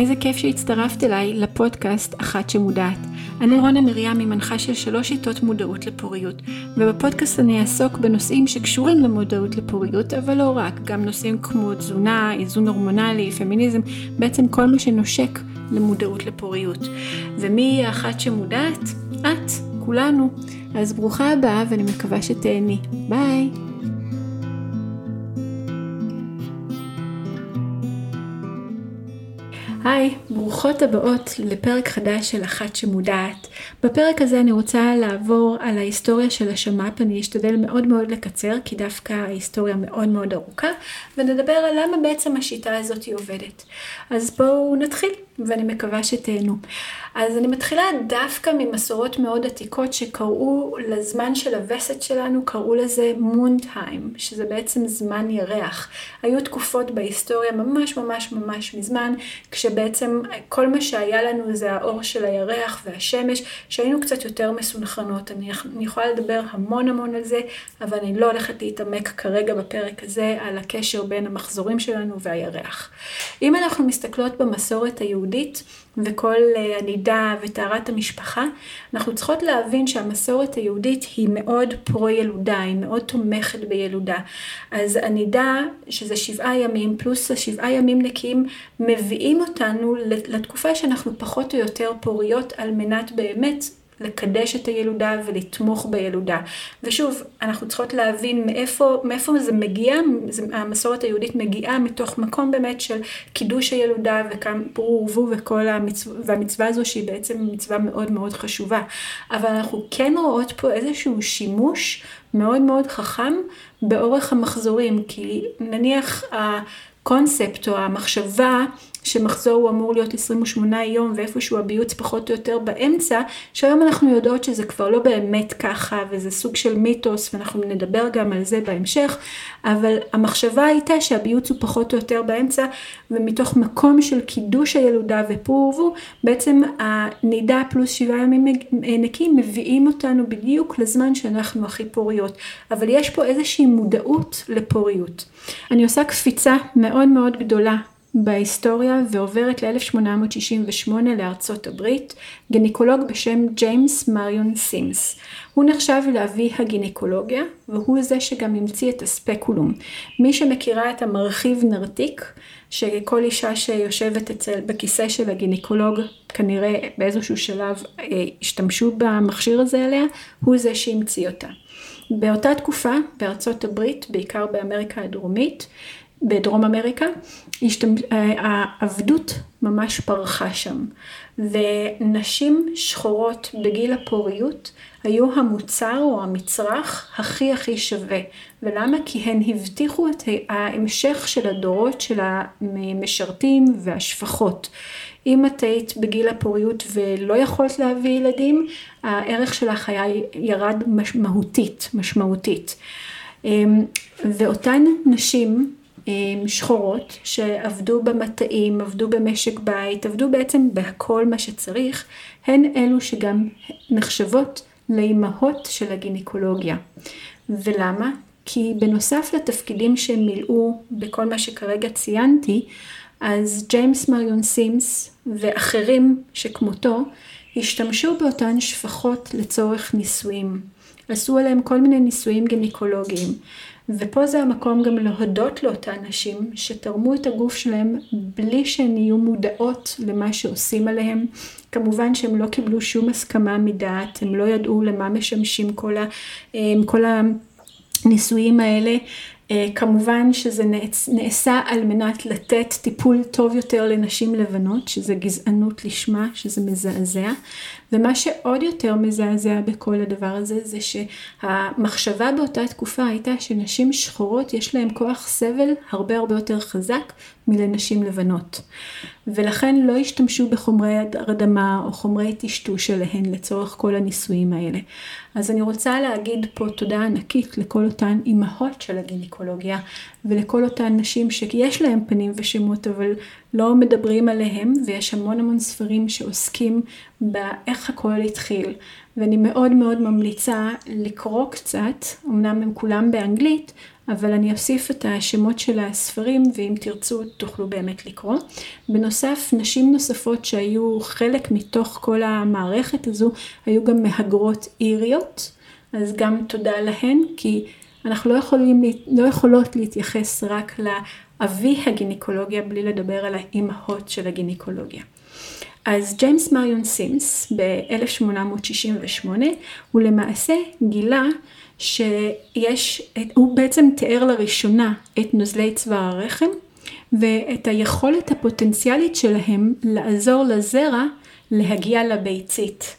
איזה כיף שהצטרפת אליי לפודקאסט אחת שמודעת. אני רונה מרים, היא מנחה של שלוש שיטות מודעות לפוריות, ובפודקאסט אני אעסוק בנושאים שקשורים למודעות לפוריות, אבל לא רק, גם נושאים כמו תזונה, איזון הורמונלי, פמיניזם, בעצם כל מה שנושק למודעות לפוריות. ומי היא האחת שמודעת? את, כולנו. אז ברוכה הבאה ואני מקווה שתהני. ביי! היי, ברוכות הבאות לפרק חדש של אחת שמודעת. בפרק הזה אני רוצה לעבור על ההיסטוריה של השמ"פ, אני אשתדל מאוד מאוד לקצר, כי דווקא ההיסטוריה מאוד מאוד ארוכה, ונדבר על למה בעצם השיטה הזאת עובדת. אז בואו נתחיל, ואני מקווה שתהנו. אז אני מתחילה דווקא ממסורות מאוד עתיקות שקראו לזמן של הווסת שלנו, קראו לזה מון טיים, שזה בעצם זמן ירח. היו תקופות בהיסטוריה ממש ממש ממש מזמן, כשבעצם כל מה שהיה לנו זה האור של הירח והשמש, שהיינו קצת יותר מסונכרנות. אני, אני יכולה לדבר המון המון על זה, אבל אני לא הולכת להתעמק כרגע בפרק הזה על הקשר בין המחזורים שלנו והירח. אם אנחנו מסתכלות במסורת היהודית, וכל אה, הנידה וטהרת המשפחה, אנחנו צריכות להבין שהמסורת היהודית היא מאוד פרו-ילודה, היא מאוד תומכת בילודה. אז הנידה, שזה שבעה ימים, פלוס השבעה ימים נקיים, מביאים אותנו לתקופה שאנחנו פחות או יותר פוריות על מנת באמת לקדש את הילודה ולתמוך בילודה. ושוב, אנחנו צריכות להבין מאיפה, מאיפה זה מגיע, המסורת היהודית מגיעה מתוך מקום באמת של קידוש הילודה וכאן פרו ורבו וכל המצווה, והמצווה הזו שהיא בעצם מצווה מאוד מאוד חשובה. אבל אנחנו כן רואות פה איזשהו שימוש מאוד מאוד חכם באורך המחזורים, כי נניח הקונספט או המחשבה שמחזור הוא אמור להיות 28 יום ואיפשהו הביוץ פחות או יותר באמצע, שהיום אנחנו יודעות שזה כבר לא באמת ככה וזה סוג של מיתוס ואנחנו נדבר גם על זה בהמשך, אבל המחשבה הייתה שהביוץ הוא פחות או יותר באמצע ומתוך מקום של קידוש הילודה ופורבו, בעצם הנידה פלוס שבעה ימים נקיים מביאים אותנו בדיוק לזמן שאנחנו הכי פוריות, אבל יש פה איזושהי מודעות לפוריות. אני עושה קפיצה מאוד מאוד גדולה בהיסטוריה ועוברת ל-1868 לארצות הברית, גינקולוג בשם ג'יימס מריון סימס. הוא נחשב לאבי הגינקולוגיה, והוא זה שגם המציא את הספקולום. מי שמכירה את המרחיב נרתיק, שכל אישה שיושבת אצל, בכיסא של הגינקולוג, כנראה באיזשהו שלב אה, השתמשו במכשיר הזה עליה, הוא זה שהמציא אותה. באותה תקופה, בארצות הברית, בעיקר באמריקה הדרומית, בדרום אמריקה, העבדות ממש פרחה שם, ונשים שחורות בגיל הפוריות היו המוצר או המצרך הכי הכי שווה. ולמה? כי הן הבטיחו את ההמשך של הדורות של המשרתים והשפחות. אם את היית בגיל הפוריות ולא יכולת להביא ילדים, הערך שלך היה ירד מהותית, משמעותית. אמ, ואותן נשים שחורות שעבדו במטעים, עבדו במשק בית, עבדו בעצם בכל מה שצריך, הן אלו שגם נחשבות לאימהות של הגינקולוגיה. ולמה? כי בנוסף לתפקידים שהם מילאו בכל מה שכרגע ציינתי, אז ג'יימס מריון סימס ואחרים שכמותו השתמשו באותן שפחות לצורך ניסויים. עשו עליהם כל מיני ניסויים גינקולוגיים. ופה זה המקום גם להודות לאותן נשים שתרמו את הגוף שלהם בלי שהן יהיו מודעות למה שעושים עליהם. כמובן שהם לא קיבלו שום הסכמה מדעת, הם לא ידעו למה משמשים כל, אה, הניסויים האלה. אה, כמובן שזה נעשה על מנת לתת טיפול טוב יותר לנשים לבנות, שזה גזענות לשמה, שזה מזעזע. ומה שעוד יותר מזעזע בכל הדבר הזה, זה שהמחשבה באותה תקופה הייתה שנשים שחורות יש להן כוח סבל הרבה הרבה יותר חזק מלנשים לבנות. ולכן לא השתמשו בחומרי הרדמה או חומרי טשטוש עליהן לצורך כל הניסויים האלה. אז אני רוצה להגיד פה תודה ענקית לכל אותן אימהות של הגינקולוגיה ולכל אותן נשים שיש להן פנים ושמות אבל לא מדברים עליהם, ויש המון המון ספרים שעוסקים באיך הכל התחיל. ואני מאוד מאוד ממליצה לקרוא קצת, אמנם הם כולם באנגלית, אבל אני אוסיף את השמות של הספרים, ואם תרצו תוכלו באמת לקרוא. בנוסף, נשים נוספות שהיו חלק מתוך כל המערכת הזו, היו גם מהגרות איריות, אז גם תודה להן, כי אנחנו לא, יכולים, לא יכולות להתייחס רק לאבי הגינקולוגיה בלי לדבר על האימהות של הגינקולוגיה. אז ג'יימס מריון סימס ב-1868 הוא למעשה גילה שיש, הוא בעצם תיאר לראשונה את נוזלי צוואר הרחם ואת היכולת הפוטנציאלית שלהם לעזור לזרע להגיע לביצית.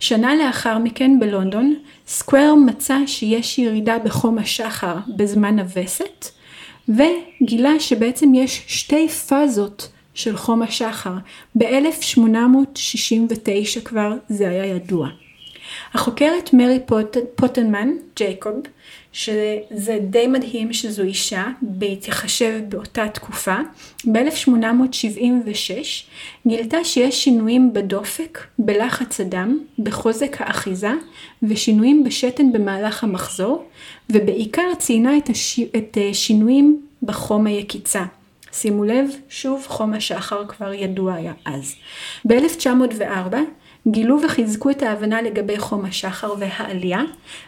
שנה לאחר מכן בלונדון, סקוואר מצא שיש ירידה בחום השחר בזמן הווסת, וגילה שבעצם יש שתי פאזות של חום השחר. ב-1869 כבר זה היה ידוע. החוקרת מרי פוט... פוטנמן, ג'ייקוב, שזה די מדהים שזו אישה, בהתחשב באותה תקופה, ב-1876 גילתה שיש שינויים בדופק, בלחץ הדם, בחוזק האחיזה ושינויים בשתן במהלך המחזור, ובעיקר ציינה את, הש... את שינויים בחום היקיצה. שימו לב, שוב חום השחר כבר ידוע היה אז. ב-1904 גילו וחיזקו את ההבנה לגבי חום השחר והעלייה,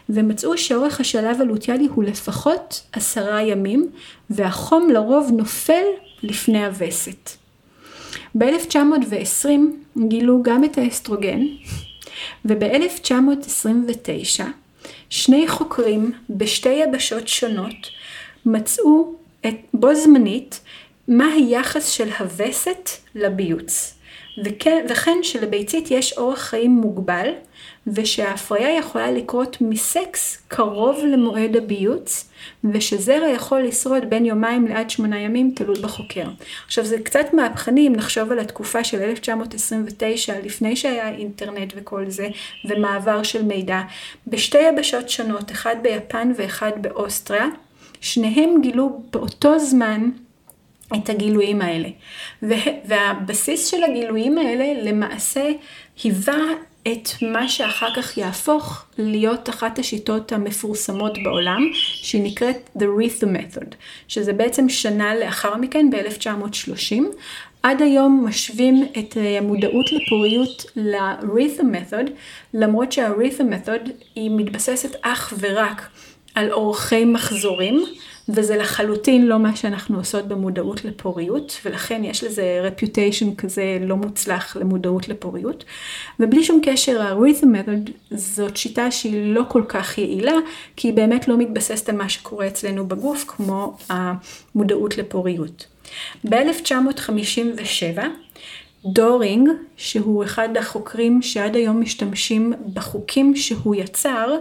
ומצאו שאורך השלב הלוטיאלי הוא לפחות עשרה ימים, והחום לרוב נופל לפני הווסת. ב-1920 גילו גם את האסטרוגן, וב-1929 שני חוקרים בשתי יבשות שונות מצאו את, בו זמנית מה היחס של הווסת לביוץ. וכן, וכן שלביצית יש אורח חיים מוגבל, ושההפריה יכולה לקרות מסקס קרוב למועד הביוץ, ושזרע יכול לשרוד בין יומיים לעד שמונה ימים, תלוי בחוקר. עכשיו זה קצת מהפכני אם נחשוב על התקופה של 1929, לפני שהיה אינטרנט וכל זה, ומעבר של מידע. בשתי יבשות שונות, אחד ביפן ואחד באוסטריה, שניהם גילו באותו זמן את הגילויים האלה. והבסיס של הגילויים האלה למעשה היווה את מה שאחר כך יהפוך להיות אחת השיטות המפורסמות בעולם, שהיא נקראת The Rhythm Method, שזה בעצם שנה לאחר מכן, ב-1930. עד היום משווים את המודעות לפוריות ל-Rhythm Method, למרות שה-Rhythm Method היא מתבססת אך ורק על אורכי מחזורים. וזה לחלוטין לא מה שאנחנו עושות במודעות לפוריות, ולכן יש לזה רפיוטיישן כזה לא מוצלח למודעות לפוריות. ובלי שום קשר, ה-rhythm method זאת שיטה שהיא לא כל כך יעילה, כי היא באמת לא מתבססת על מה שקורה אצלנו בגוף, כמו המודעות לפוריות. ב-1957 דורינג, שהוא אחד החוקרים שעד היום משתמשים בחוקים שהוא יצר,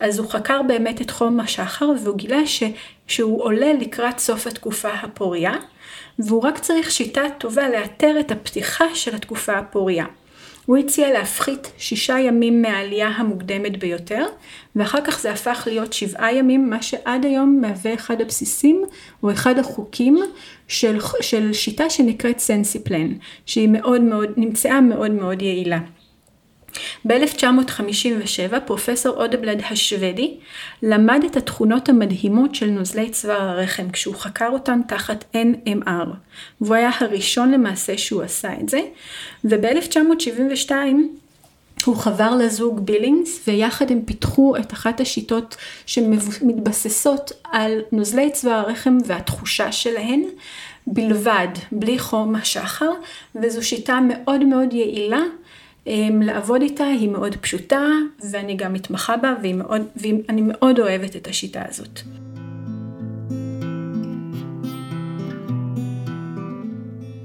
אז הוא חקר באמת את חום השחר והוא גילה ש, שהוא עולה לקראת סוף התקופה הפוריה, והוא רק צריך שיטה טובה לאתר את הפתיחה של התקופה הפוריה. הוא הציע להפחית שישה ימים מהעלייה המוקדמת ביותר, ואחר כך זה הפך להיות שבעה ימים, מה שעד היום מהווה אחד הבסיסים, או אחד החוקים של, של שיטה שנקראת סנסיפלן, שהיא מאוד מאוד, נמצאה מאוד מאוד יעילה. ב-1957 פרופסור אודבלד השוודי למד את התכונות המדהימות של נוזלי צוואר הרחם כשהוא חקר אותן תחת NMR והוא היה הראשון למעשה שהוא עשה את זה וב-1972 הוא חבר לזוג בילינגס ויחד הם פיתחו את אחת השיטות שמתבססות על נוזלי צוואר הרחם והתחושה שלהן בלבד, בלי חום השחר, וזו שיטה מאוד מאוד יעילה לעבוד איתה היא מאוד פשוטה ואני גם מתמחה בה מאוד, ואני מאוד אוהבת את השיטה הזאת.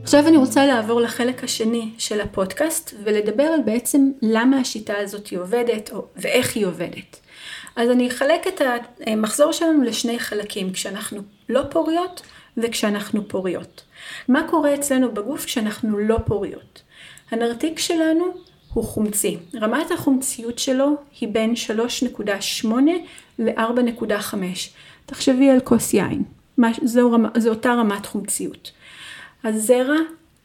עכשיו אני רוצה לעבור לחלק השני של הפודקאסט ולדבר על בעצם למה השיטה הזאת היא עובדת או, ואיך היא עובדת. אז אני אחלק את המחזור שלנו לשני חלקים, כשאנחנו לא פוריות וכשאנחנו פוריות. מה קורה אצלנו בגוף כשאנחנו לא פוריות? הנרתיק שלנו הוא חומצי. רמת החומציות שלו היא בין 3.8 ל-4.5. תחשבי על כוס יין, זו, רמה, זו אותה רמת חומציות. הזרע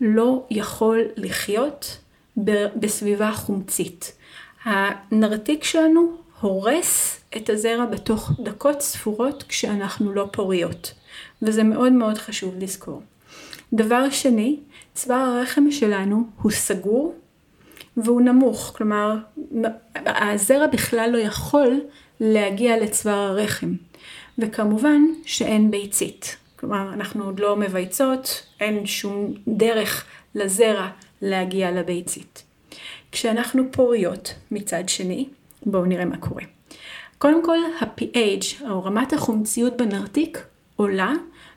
לא יכול לחיות בסביבה חומצית. הנרתיק שלנו הורס את הזרע בתוך דקות ספורות כשאנחנו לא פוריות, וזה מאוד מאוד חשוב לזכור. דבר שני, צוואר הרחם שלנו הוא סגור והוא נמוך, כלומר הזרע בכלל לא יכול להגיע לצוואר הרחם, וכמובן שאין ביצית. כלומר, אנחנו עוד לא מבייצות, אין שום דרך לזרע להגיע לביצית. כשאנחנו פוריות מצד שני, בואו נראה מה קורה. קודם כל, ה-pH, או רמת החומציות בנרתיק, עולה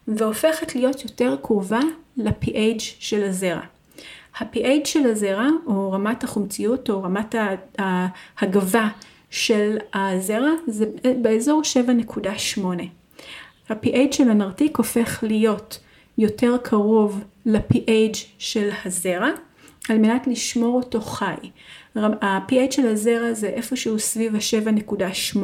והופכת להיות יותר קרובה ל-pH של הזרע. ה-pH של הזרע, או רמת החומציות, או רמת הגבה של הזרע, זה באזור 7.8. ה-pH של הנרתיק הופך להיות יותר קרוב ל-pH של הזרע, על מנת לשמור אותו חי. ה-pH של הזרע זה איפשהו סביב ה-7.8,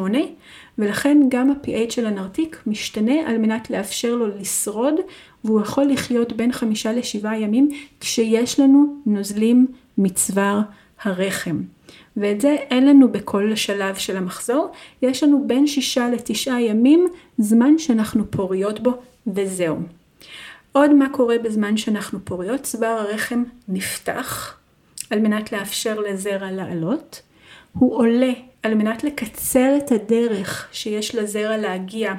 ולכן גם ה-pH של הנרתיק משתנה על מנת לאפשר לו לשרוד, והוא יכול לחיות בין חמישה לשבעה ימים כשיש לנו נוזלים מצוואר הרחם. ואת זה אין לנו בכל שלב של המחזור, יש לנו בין שישה לתשעה ימים זמן שאנחנו פוריות בו, וזהו. עוד מה קורה בזמן שאנחנו פוריות, צוואר הרחם נפתח על מנת לאפשר לזרע לעלות, הוא עולה על מנת לקצר את הדרך שיש לזרע להגיע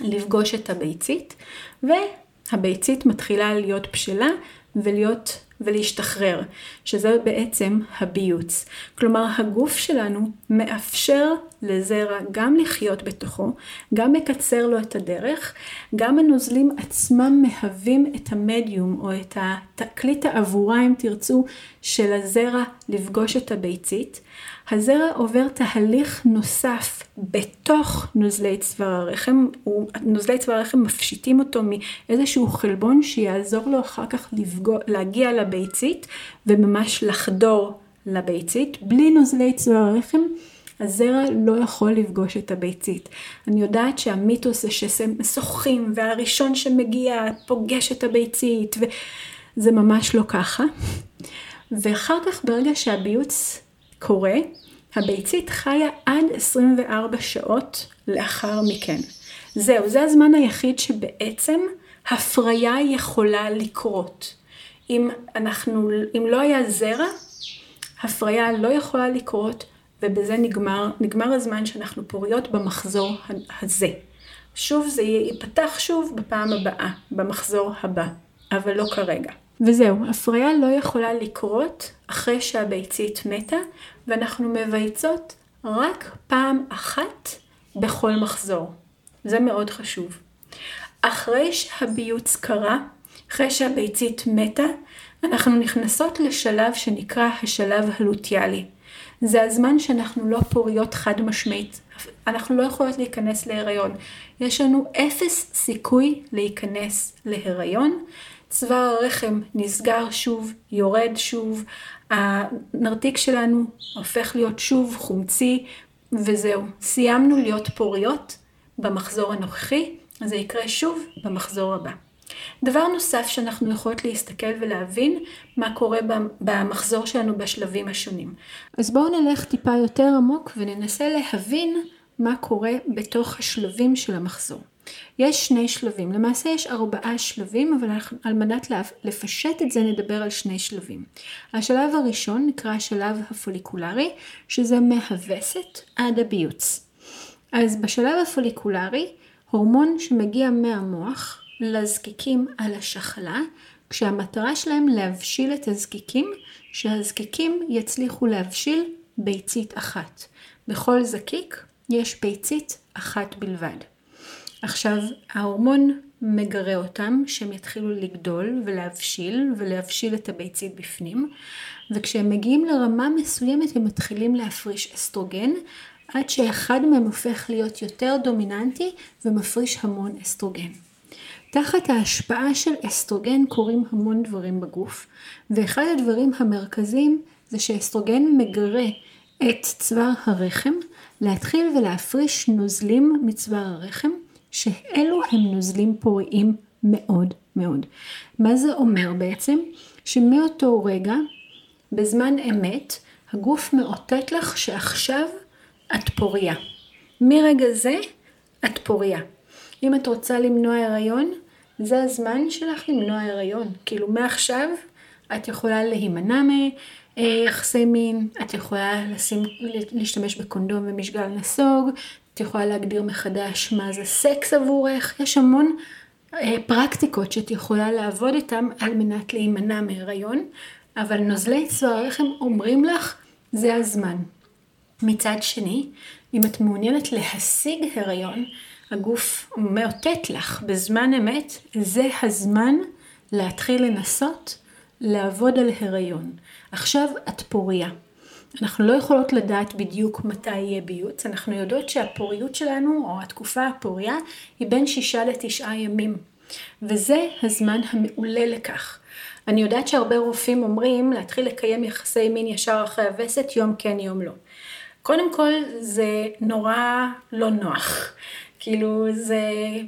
לפגוש את הביצית, והביצית מתחילה להיות בשלה ולהיות ולהשתחרר, שזה בעצם הביוץ. כלומר, הגוף שלנו מאפשר לזרע גם לחיות בתוכו, גם מקצר לו את הדרך, גם הנוזלים עצמם מהווים את המדיום או את התקליט העבורה, אם תרצו, של הזרע לפגוש את הביצית. הזרע עובר תהליך נוסף בתוך נוזלי צוואר הרחם, נוזלי צוואר הרחם מפשיטים אותו מאיזשהו חלבון שיעזור לו אחר כך לפגוע, להגיע לביצית וממש לחדור לביצית. בלי נוזלי צוואר הרחם הזרע לא יכול לפגוש את הביצית. אני יודעת שהמיתוס זה ששוחים והראשון שמגיע פוגש את הביצית וזה ממש לא ככה. ואחר כך ברגע שהביוץ קורה, הביצית חיה עד 24 שעות לאחר מכן. זהו, זה הזמן היחיד שבעצם הפריה יכולה לקרות. אם אנחנו, אם לא היה זרע, הפריה לא יכולה לקרות, ובזה נגמר, נגמר הזמן שאנחנו פוריות במחזור הזה. שוב זה ייפתח שוב בפעם הבאה, במחזור הבא, אבל לא כרגע. וזהו, הפריה לא יכולה לקרות אחרי שהביצית מתה, ואנחנו מבייצות רק פעם אחת בכל מחזור. זה מאוד חשוב. אחרי שהביוץ קרה, אחרי שהביצית מתה, אנחנו נכנסות לשלב שנקרא השלב הלוטיאלי. זה הזמן שאנחנו לא פוריות חד משמעית. אנחנו לא יכולות להיכנס להיריון. יש לנו אפס סיכוי להיכנס להיריון. צוואר הרחם נסגר שוב, יורד שוב, הנרתיק שלנו הופך להיות שוב חומצי, וזהו. סיימנו להיות פוריות במחזור הנוכחי, זה יקרה שוב במחזור הבא. דבר נוסף שאנחנו יכולות להסתכל ולהבין מה קורה במחזור שלנו בשלבים השונים. אז בואו נלך טיפה יותר עמוק וננסה להבין מה קורה בתוך השלבים של המחזור. יש שני שלבים, למעשה יש ארבעה שלבים, אבל על מנת לפשט את זה נדבר על שני שלבים. השלב הראשון נקרא השלב הפוליקולרי, שזה מהווסת עד הביוץ. אז בשלב הפוליקולרי, הורמון שמגיע מהמוח לזקיקים על השחלה, כשהמטרה שלהם להבשיל את הזקיקים, שהזקיקים יצליחו להבשיל ביצית אחת. בכל זקיק יש ביצית אחת בלבד. עכשיו, ההורמון מגרה אותם שהם יתחילו לגדול ולהבשיל ולהבשיל את הביצית בפנים וכשהם מגיעים לרמה מסוימת הם מתחילים להפריש אסטרוגן עד שאחד מהם הופך להיות יותר דומיננטי ומפריש המון אסטרוגן. תחת ההשפעה של אסטרוגן קורים המון דברים בגוף ואחד הדברים המרכזיים זה שאסטרוגן מגרה את צוואר הרחם להתחיל ולהפריש נוזלים מצוואר הרחם שאלו הם נוזלים פוריים מאוד מאוד. מה זה אומר בעצם? שמאותו רגע, בזמן אמת, הגוף מאותת לך שעכשיו את פוריה. מרגע זה את פוריה. אם את רוצה למנוע הריון, זה הזמן שלך למנוע הריון. כאילו מעכשיו את יכולה להימנע מיחסי מין, את יכולה לשים, להשתמש בקונדום ומשגל נסוג, את יכולה להגדיר מחדש מה זה סקס עבורך, יש המון אה, פרקטיקות שאת יכולה לעבוד איתן על מנת להימנע מהיריון, אבל נוזלי צוואר הרחם אומרים לך, זה הזמן. מצד שני, אם את מעוניינת להשיג הריון, הגוף מאותת לך בזמן אמת, זה הזמן להתחיל לנסות לעבוד על הריון. עכשיו את פוריה. אנחנו לא יכולות לדעת בדיוק מתי יהיה ביוץ, אנחנו יודעות שהפוריות שלנו, או התקופה הפוריה, היא בין שישה לתשעה ימים. וזה הזמן המעולה לכך. אני יודעת שהרבה רופאים אומרים להתחיל לקיים יחסי מין ישר אחרי הווסת, יום כן יום לא. קודם כל זה נורא לא נוח. כאילו זה,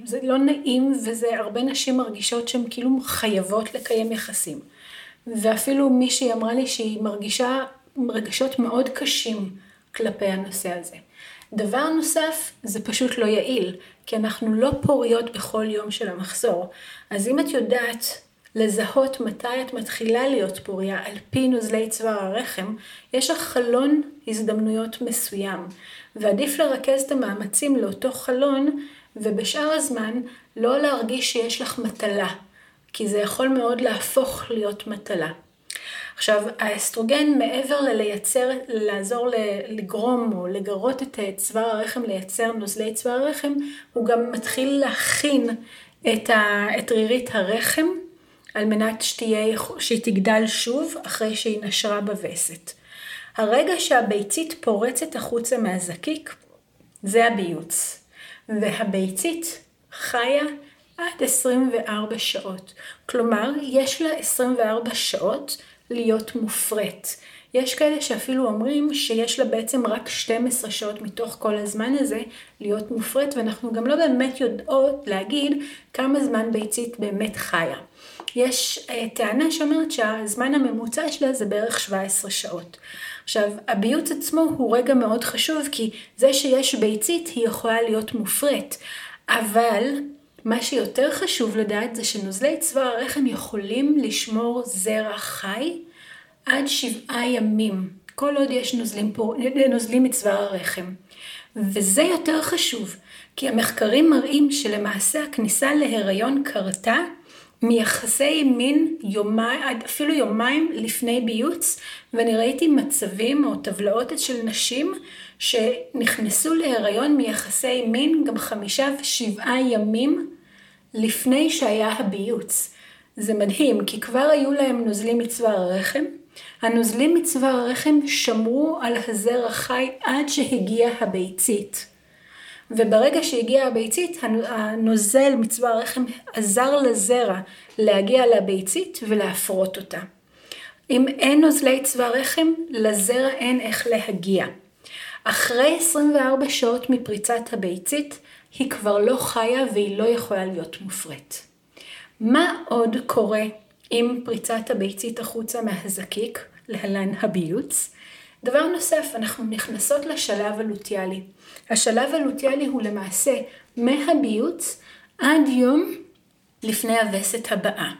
זה לא נעים וזה הרבה נשים מרגישות שהן כאילו חייבות לקיים יחסים. ואפילו מישהי אמרה לי שהיא מרגישה רגשות מאוד קשים כלפי הנושא הזה. דבר נוסף, זה פשוט לא יעיל, כי אנחנו לא פוריות בכל יום של המחזור. אז אם את יודעת לזהות מתי את מתחילה להיות פוריה על פי נוזלי צוואר הרחם, יש לך חלון הזדמנויות מסוים, ועדיף לרכז את המאמצים לאותו חלון, ובשאר הזמן לא להרגיש שיש לך מטלה, כי זה יכול מאוד להפוך להיות מטלה. עכשיו, האסטרוגן מעבר ללייצר, לעזור לגרום או לגרות את צוואר הרחם לייצר נוזלי צוואר הרחם, הוא גם מתחיל להכין את, ה, את רירית הרחם על מנת שתהיה, שהיא תגדל שוב אחרי שהיא נשרה בווסת. הרגע שהביצית פורצת החוצה מהזקיק, זה הביוץ. והביצית חיה עד 24 שעות. כלומר, יש לה 24 שעות להיות מופרית. יש כאלה שאפילו אומרים שיש לה בעצם רק 12 שעות מתוך כל הזמן הזה להיות מופרית, ואנחנו גם לא באמת יודעות להגיד כמה זמן ביצית באמת חיה. יש uh, טענה שאומרת שהזמן הממוצע שלה זה בערך 17 שעות. עכשיו, הביוץ עצמו הוא רגע מאוד חשוב, כי זה שיש ביצית היא יכולה להיות מופרית, אבל מה שיותר חשוב לדעת זה שנוזלי צוואר הרחם יכולים לשמור זרע חי עד שבעה ימים, כל עוד יש נוזלים, פה, נוזלים מצוואר הרחם. וזה יותר חשוב, כי המחקרים מראים שלמעשה הכניסה להיריון קרתה מיחסי מין יומיים, אפילו יומיים לפני ביוץ, ואני ראיתי מצבים או טבלאות של נשים שנכנסו להיריון מיחסי מין גם חמישה ושבעה ימים לפני שהיה הביוץ. זה מדהים, כי כבר היו להם נוזלים מצוואר הרחם. הנוזלים מצוואר הרחם שמרו על הזרע חי עד שהגיעה הביצית. וברגע שהגיעה הביצית, הנוזל מצבא הרחם עזר לזרע להגיע לביצית ולהפרות אותה. אם אין נוזלי צבא רחם, לזרע אין איך להגיע. אחרי 24 שעות מפריצת הביצית, היא כבר לא חיה והיא לא יכולה להיות מופרית. מה עוד קורה עם פריצת הביצית החוצה מהזקיק, להלן הביוץ? דבר נוסף, אנחנו נכנסות לשלב הלוטיאלי. השלב הלוטיאלי הוא למעשה מהביוץ עד יום לפני הווסת הבאה.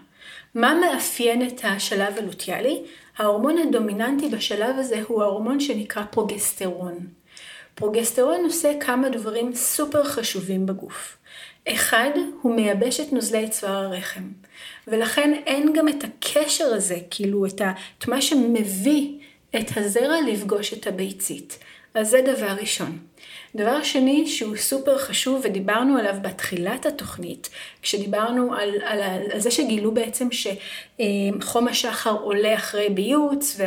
מה מאפיין את השלב הלוטיאלי? ההורמון הדומיננטי בשלב הזה הוא ההורמון שנקרא פרוגסטרון. פרוגסטרון עושה כמה דברים סופר חשובים בגוף. אחד, הוא מייבש את נוזלי צוואר הרחם, ולכן אין גם את הקשר הזה, כאילו את, ה, את מה שמביא את הזרע לפגוש את הביצית. אז זה דבר ראשון. דבר שני שהוא סופר חשוב ודיברנו עליו בתחילת התוכנית, כשדיברנו על, על, על זה שגילו בעצם שחום השחר עולה אחרי ביוץ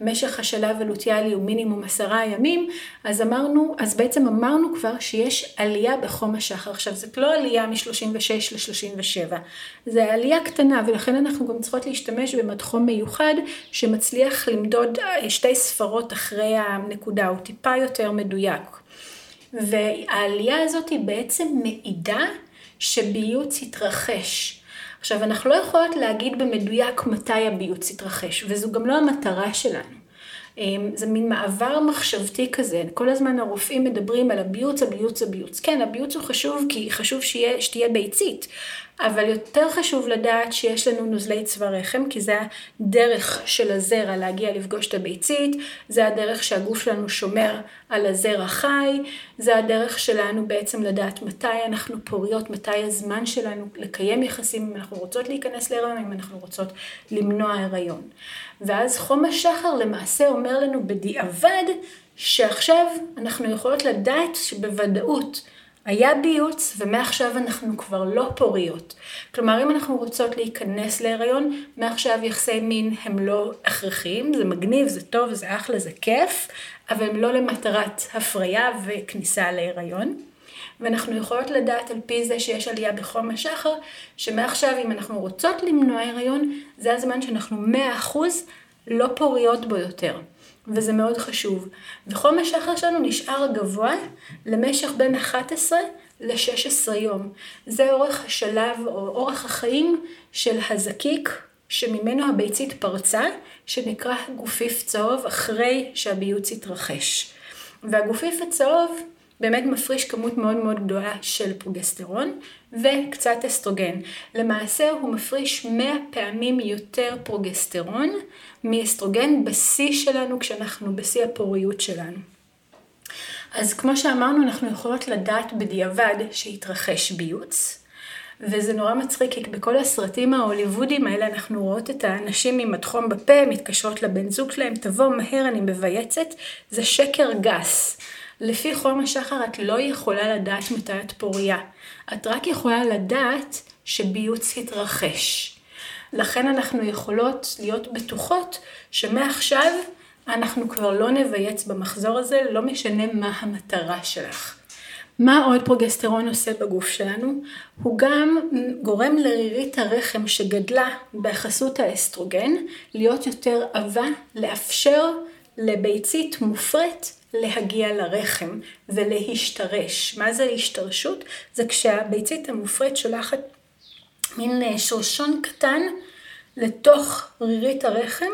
והמשך השלב הלוטיאלי הוא מינימום עשרה ימים, אז אמרנו, אז בעצם אמרנו כבר שיש עלייה בחום השחר. עכשיו זאת לא עלייה מ-36 ל-37, זה עלייה קטנה ולכן אנחנו גם צריכות להשתמש במדחום מיוחד שמצליח למדוד שתי ספרות אחרי הנקודה, הוא טיפה יותר מדויק. והעלייה הזאת היא בעצם מעידה שביוץ התרחש. עכשיו, אנחנו לא יכולות להגיד במדויק מתי הביוץ יתרחש, וזו גם לא המטרה שלנו. אמ, זה מין מעבר מחשבתי כזה, כל הזמן הרופאים מדברים על הביוץ, הביוץ, הביוץ. כן, הביוץ הוא חשוב כי חשוב שתהיה ביצית, אבל יותר חשוב לדעת שיש לנו נוזלי צבא רחם, כי זה הדרך של הזרע להגיע לפגוש את הביצית, זה הדרך שהגוף שלנו שומר על הזרע חי, זה הדרך שלנו בעצם לדעת מתי אנחנו פוריות, מתי הזמן שלנו לקיים יחסים, אם אנחנו רוצות להיכנס להיריון, אם אנחנו רוצות למנוע הריון. ואז חום השחר למעשה אומר לנו בדיעבד, שעכשיו אנחנו יכולות לדעת שבוודאות היה ביוץ ומעכשיו אנחנו כבר לא פוריות. כלומר, אם אנחנו רוצות להיכנס להיריון, מעכשיו יחסי מין הם לא הכרחיים, זה מגניב, זה טוב, זה אחלה, זה כיף, אבל הם לא למטרת הפריה וכניסה להיריון. ואנחנו יכולות לדעת על פי זה שיש עלייה בחום השחר, שמעכשיו אם אנחנו רוצות למנוע הריון, זה הזמן שאנחנו 100% לא פוריות בו יותר. וזה מאוד חשוב. וחום השחר שלנו נשאר גבוה למשך בין 11 ל-16 יום. זה אורך השלב או אורך החיים של הזקיק שממנו הביצית פרצה, שנקרא גופיף צהוב אחרי שהביוץ התרחש. והגופיף הצהוב באמת מפריש כמות מאוד מאוד גדולה של פרוגסטרון וקצת אסטרוגן. למעשה הוא מפריש 100 פעמים יותר פרוגסטרון מאסטרוגן בשיא שלנו כשאנחנו בשיא הפוריות שלנו. אז כמו שאמרנו, אנחנו יכולות לדעת בדיעבד שהתרחש ביוץ. וזה נורא מצחיק, כי בכל הסרטים ההוליוודיים האלה אנחנו רואות את האנשים עם הדחום בפה, מתקשרות לבן זוג שלהם, תבוא מהר, אני מבייצת. זה שקר גס. לפי חום השחר את לא יכולה לדעת מתי את פוריה. את רק יכולה לדעת שביוץ התרחש. לכן אנחנו יכולות להיות בטוחות שמעכשיו אנחנו כבר לא נבייץ במחזור הזה, לא משנה מה המטרה שלך. מה עוד פרוגסטרון עושה בגוף שלנו? הוא גם גורם לרירית הרחם שגדלה בחסות האסטרוגן להיות יותר עבה, לאפשר לביצית מופרית להגיע לרחם ולהשתרש. מה זה השתרשות? זה כשהביצית המופרית שולחת מין אה, שורשון קטן לתוך רירית הרחם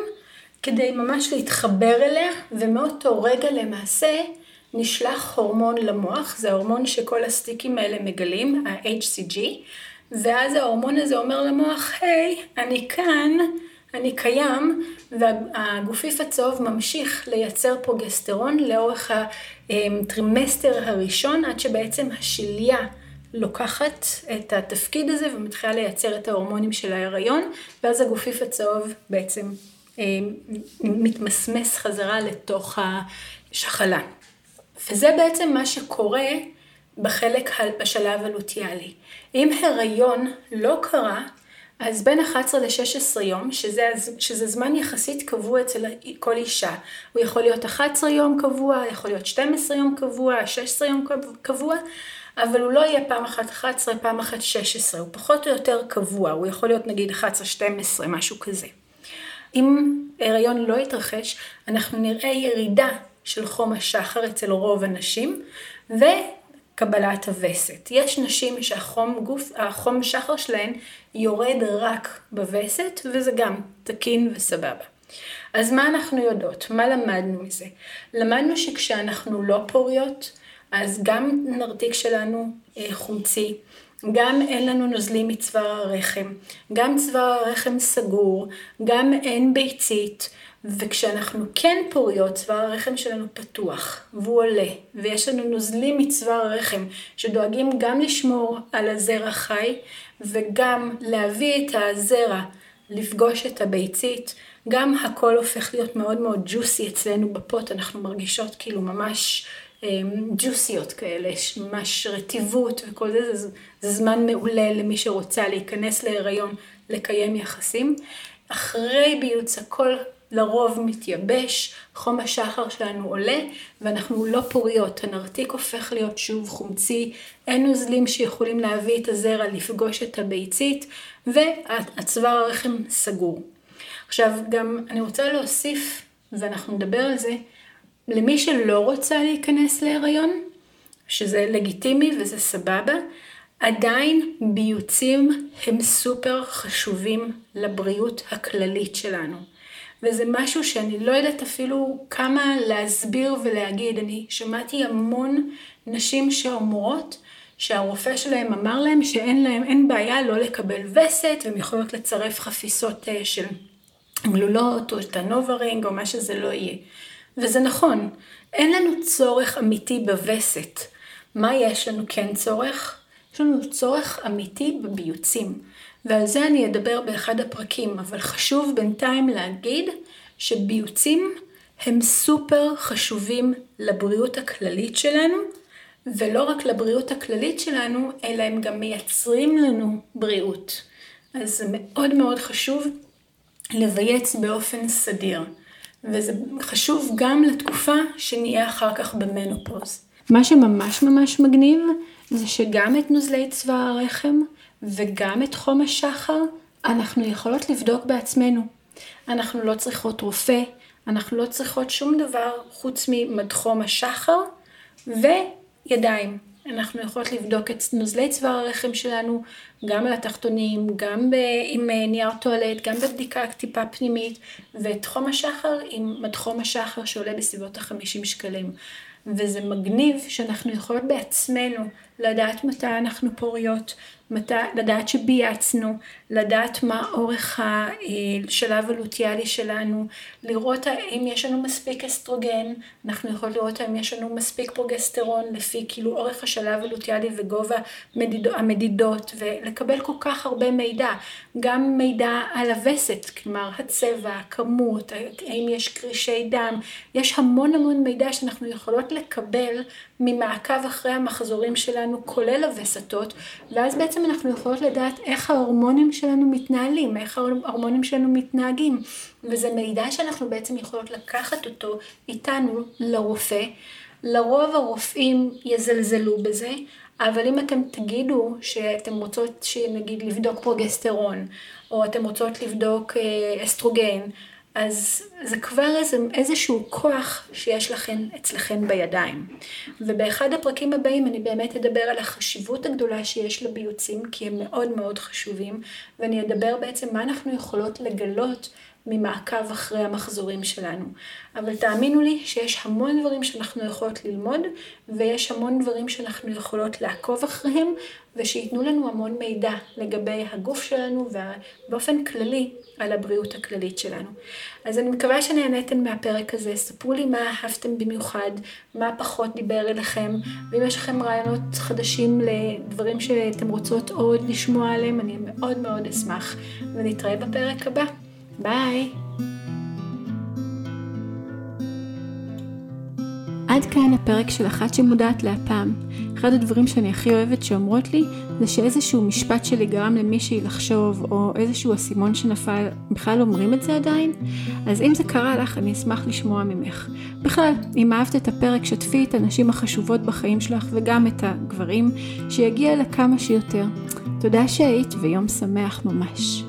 כדי ממש להתחבר אליה, ומאותו רגע למעשה נשלח הורמון למוח, זה ההורמון שכל הסטיקים האלה מגלים, ה-HCG, ואז ההורמון הזה אומר למוח, היי, hey, אני כאן, אני קיים, והגופיף הצהוב ממשיך לייצר פרוגסטרון לאורך הטרימסטר הראשון, עד שבעצם השליה לוקחת את התפקיד הזה ומתחילה לייצר את ההורמונים של ההיריון, ואז הגופיף הצהוב בעצם מתמסמס חזרה לתוך השחלה. וזה בעצם מה שקורה בחלק, בשלב הלוטיאלי. אם הריון לא קרה, אז בין 11 ל-16 יום, שזה, שזה זמן יחסית קבוע אצל כל אישה, הוא יכול להיות 11 יום קבוע, יכול להיות 12 יום קבוע, 16 יום קבוע, אבל הוא לא יהיה פעם אחת 11, פעם אחת 16, הוא פחות או יותר קבוע, הוא יכול להיות נגיד 11-12, משהו כזה. אם הריון לא יתרחש, אנחנו נראה ירידה של חום השחר אצל רוב הנשים, ו... קבלת הווסת. יש נשים שהחום גוף, החום שחר שלהן יורד רק בווסת, וזה גם תקין וסבבה. אז מה אנחנו יודעות? מה למדנו מזה? למדנו שכשאנחנו לא פוריות, אז גם נרתיק שלנו אה, חומצי, גם אין לנו נוזלים מצוואר הרחם, גם צוואר הרחם סגור, גם אין ביצית, וכשאנחנו כן פוריות, צוואר הרחם שלנו פתוח, והוא עולה, ויש לנו נוזלים מצוואר הרחם, שדואגים גם לשמור על הזרע חי, וגם להביא את הזרע לפגוש את הביצית, גם הכל הופך להיות מאוד מאוד ג'וסי אצלנו בפוט, אנחנו מרגישות כאילו ממש ג'וסיות כאלה, ממש רטיבות וכל זה, זה, זה זמן מעולה למי שרוצה להיכנס להיריון, לקיים יחסים. אחרי ביוץ הכל לרוב מתייבש, חום השחר שלנו עולה ואנחנו לא פוריות, הנרתיק הופך להיות שוב חומצי, אין נוזלים שיכולים להביא את הזרע לפגוש את הביצית והצוואר הרחם סגור. עכשיו גם אני רוצה להוסיף, ואנחנו נדבר על זה, למי שלא רוצה להיכנס להיריון, שזה לגיטימי וזה סבבה, עדיין ביוצים הם סופר חשובים לבריאות הכללית שלנו. וזה משהו שאני לא יודעת אפילו כמה להסביר ולהגיד. אני שמעתי המון נשים שאומרות שהרופא שלהם אמר להם שאין להם, אין בעיה לא לקבל וסת, והם יכולות לצרף חפיסות אה, של גלולות או את הנוברינג או מה שזה לא יהיה. וזה נכון, אין לנו צורך אמיתי בווסת. מה יש לנו כן צורך? יש לנו צורך אמיתי בביוצים. ועל זה אני אדבר באחד הפרקים, אבל חשוב בינתיים להגיד שביוצים הם סופר חשובים לבריאות הכללית שלנו, ולא רק לבריאות הכללית שלנו, אלא הם גם מייצרים לנו בריאות. אז זה מאוד מאוד חשוב לבייץ באופן סדיר. וזה חשוב גם לתקופה שנהיה אחר כך במנופוז. מה שממש ממש מגניב זה שגם את נוזלי צבא הרחם וגם את חום השחר אנחנו יכולות לבדוק בעצמנו. אנחנו לא צריכות רופא, אנחנו לא צריכות שום דבר חוץ ממדחום השחר וידיים. אנחנו יכולות לבדוק את נוזלי צוואר הרחם שלנו, גם על התחתונים, גם ב, עם אה, נייר טואלט, גם בבדיקה טיפה פנימית, ואת חום השחר עם מדחום השחר שעולה בסביבות ה-50 שקלים. וזה מגניב שאנחנו יכולות בעצמנו לדעת מתי אנחנו פוריות, מת... לדעת שבייצנו, לדעת מה אורך השלב הלוטיאלי שלנו, לראות האם יש לנו מספיק אסטרוגן, אנחנו יכולים לראות האם יש לנו מספיק פרוגסטרון לפי כאילו אורך השלב הלוטיאלי וגובה מדיד... המדידות, ולקבל כל כך הרבה מידע, גם מידע על הווסת, כלומר הצבע, הכמות, האם יש קרישי דם, יש המון המון מידע שאנחנו יכולות לקבל ממעקב אחרי המחזורים שלנו, כולל הווסתות, ואז בעצם אנחנו יכולות לדעת איך ההורמונים שלנו מתנהלים, איך ההורמונים שלנו מתנהגים, וזה מידע שאנחנו בעצם יכולות לקחת אותו איתנו לרופא. לרוב הרופאים יזלזלו בזה, אבל אם אתם תגידו שאתם רוצות שנגיד לבדוק פרוגסטרון, או אתם רוצות לבדוק אה, אסטרוגן, אז זה כבר איזה, איזשהו כוח שיש לכם אצלכם בידיים. ובאחד הפרקים הבאים אני באמת אדבר על החשיבות הגדולה שיש לביוצים, כי הם מאוד מאוד חשובים, ואני אדבר בעצם מה אנחנו יכולות לגלות ממעקב אחרי המחזורים שלנו. אבל תאמינו לי שיש המון דברים שאנחנו יכולות ללמוד, ויש המון דברים שאנחנו יכולות לעקוב אחריהם, ושייתנו לנו המון מידע לגבי הגוף שלנו, ובאופן כללי על הבריאות הכללית שלנו. אז אני מקווה שנהניתם מהפרק הזה, ספרו לי מה אהבתם במיוחד, מה פחות דיבר אליכם, ואם יש לכם רעיונות חדשים לדברים שאתם רוצות עוד לשמוע עליהם, אני מאוד מאוד אשמח, ונתראה בפרק הבא. ביי! עד כאן הפרק של אחת שמודעת להפעם. אחד הדברים שאני הכי אוהבת שאומרות לי, זה שאיזשהו משפט שלי גרם למישהי לחשוב, או איזשהו אסימון שנפל, בכלל אומרים את זה עדיין? אז אם זה קרה לך, אני אשמח לשמוע ממך. בכלל, אם אהבת את הפרק, שתפי את הנשים החשובות בחיים שלך, וגם את הגברים, שיגיע לכמה שיותר. תודה שהיית, ויום שמח ממש.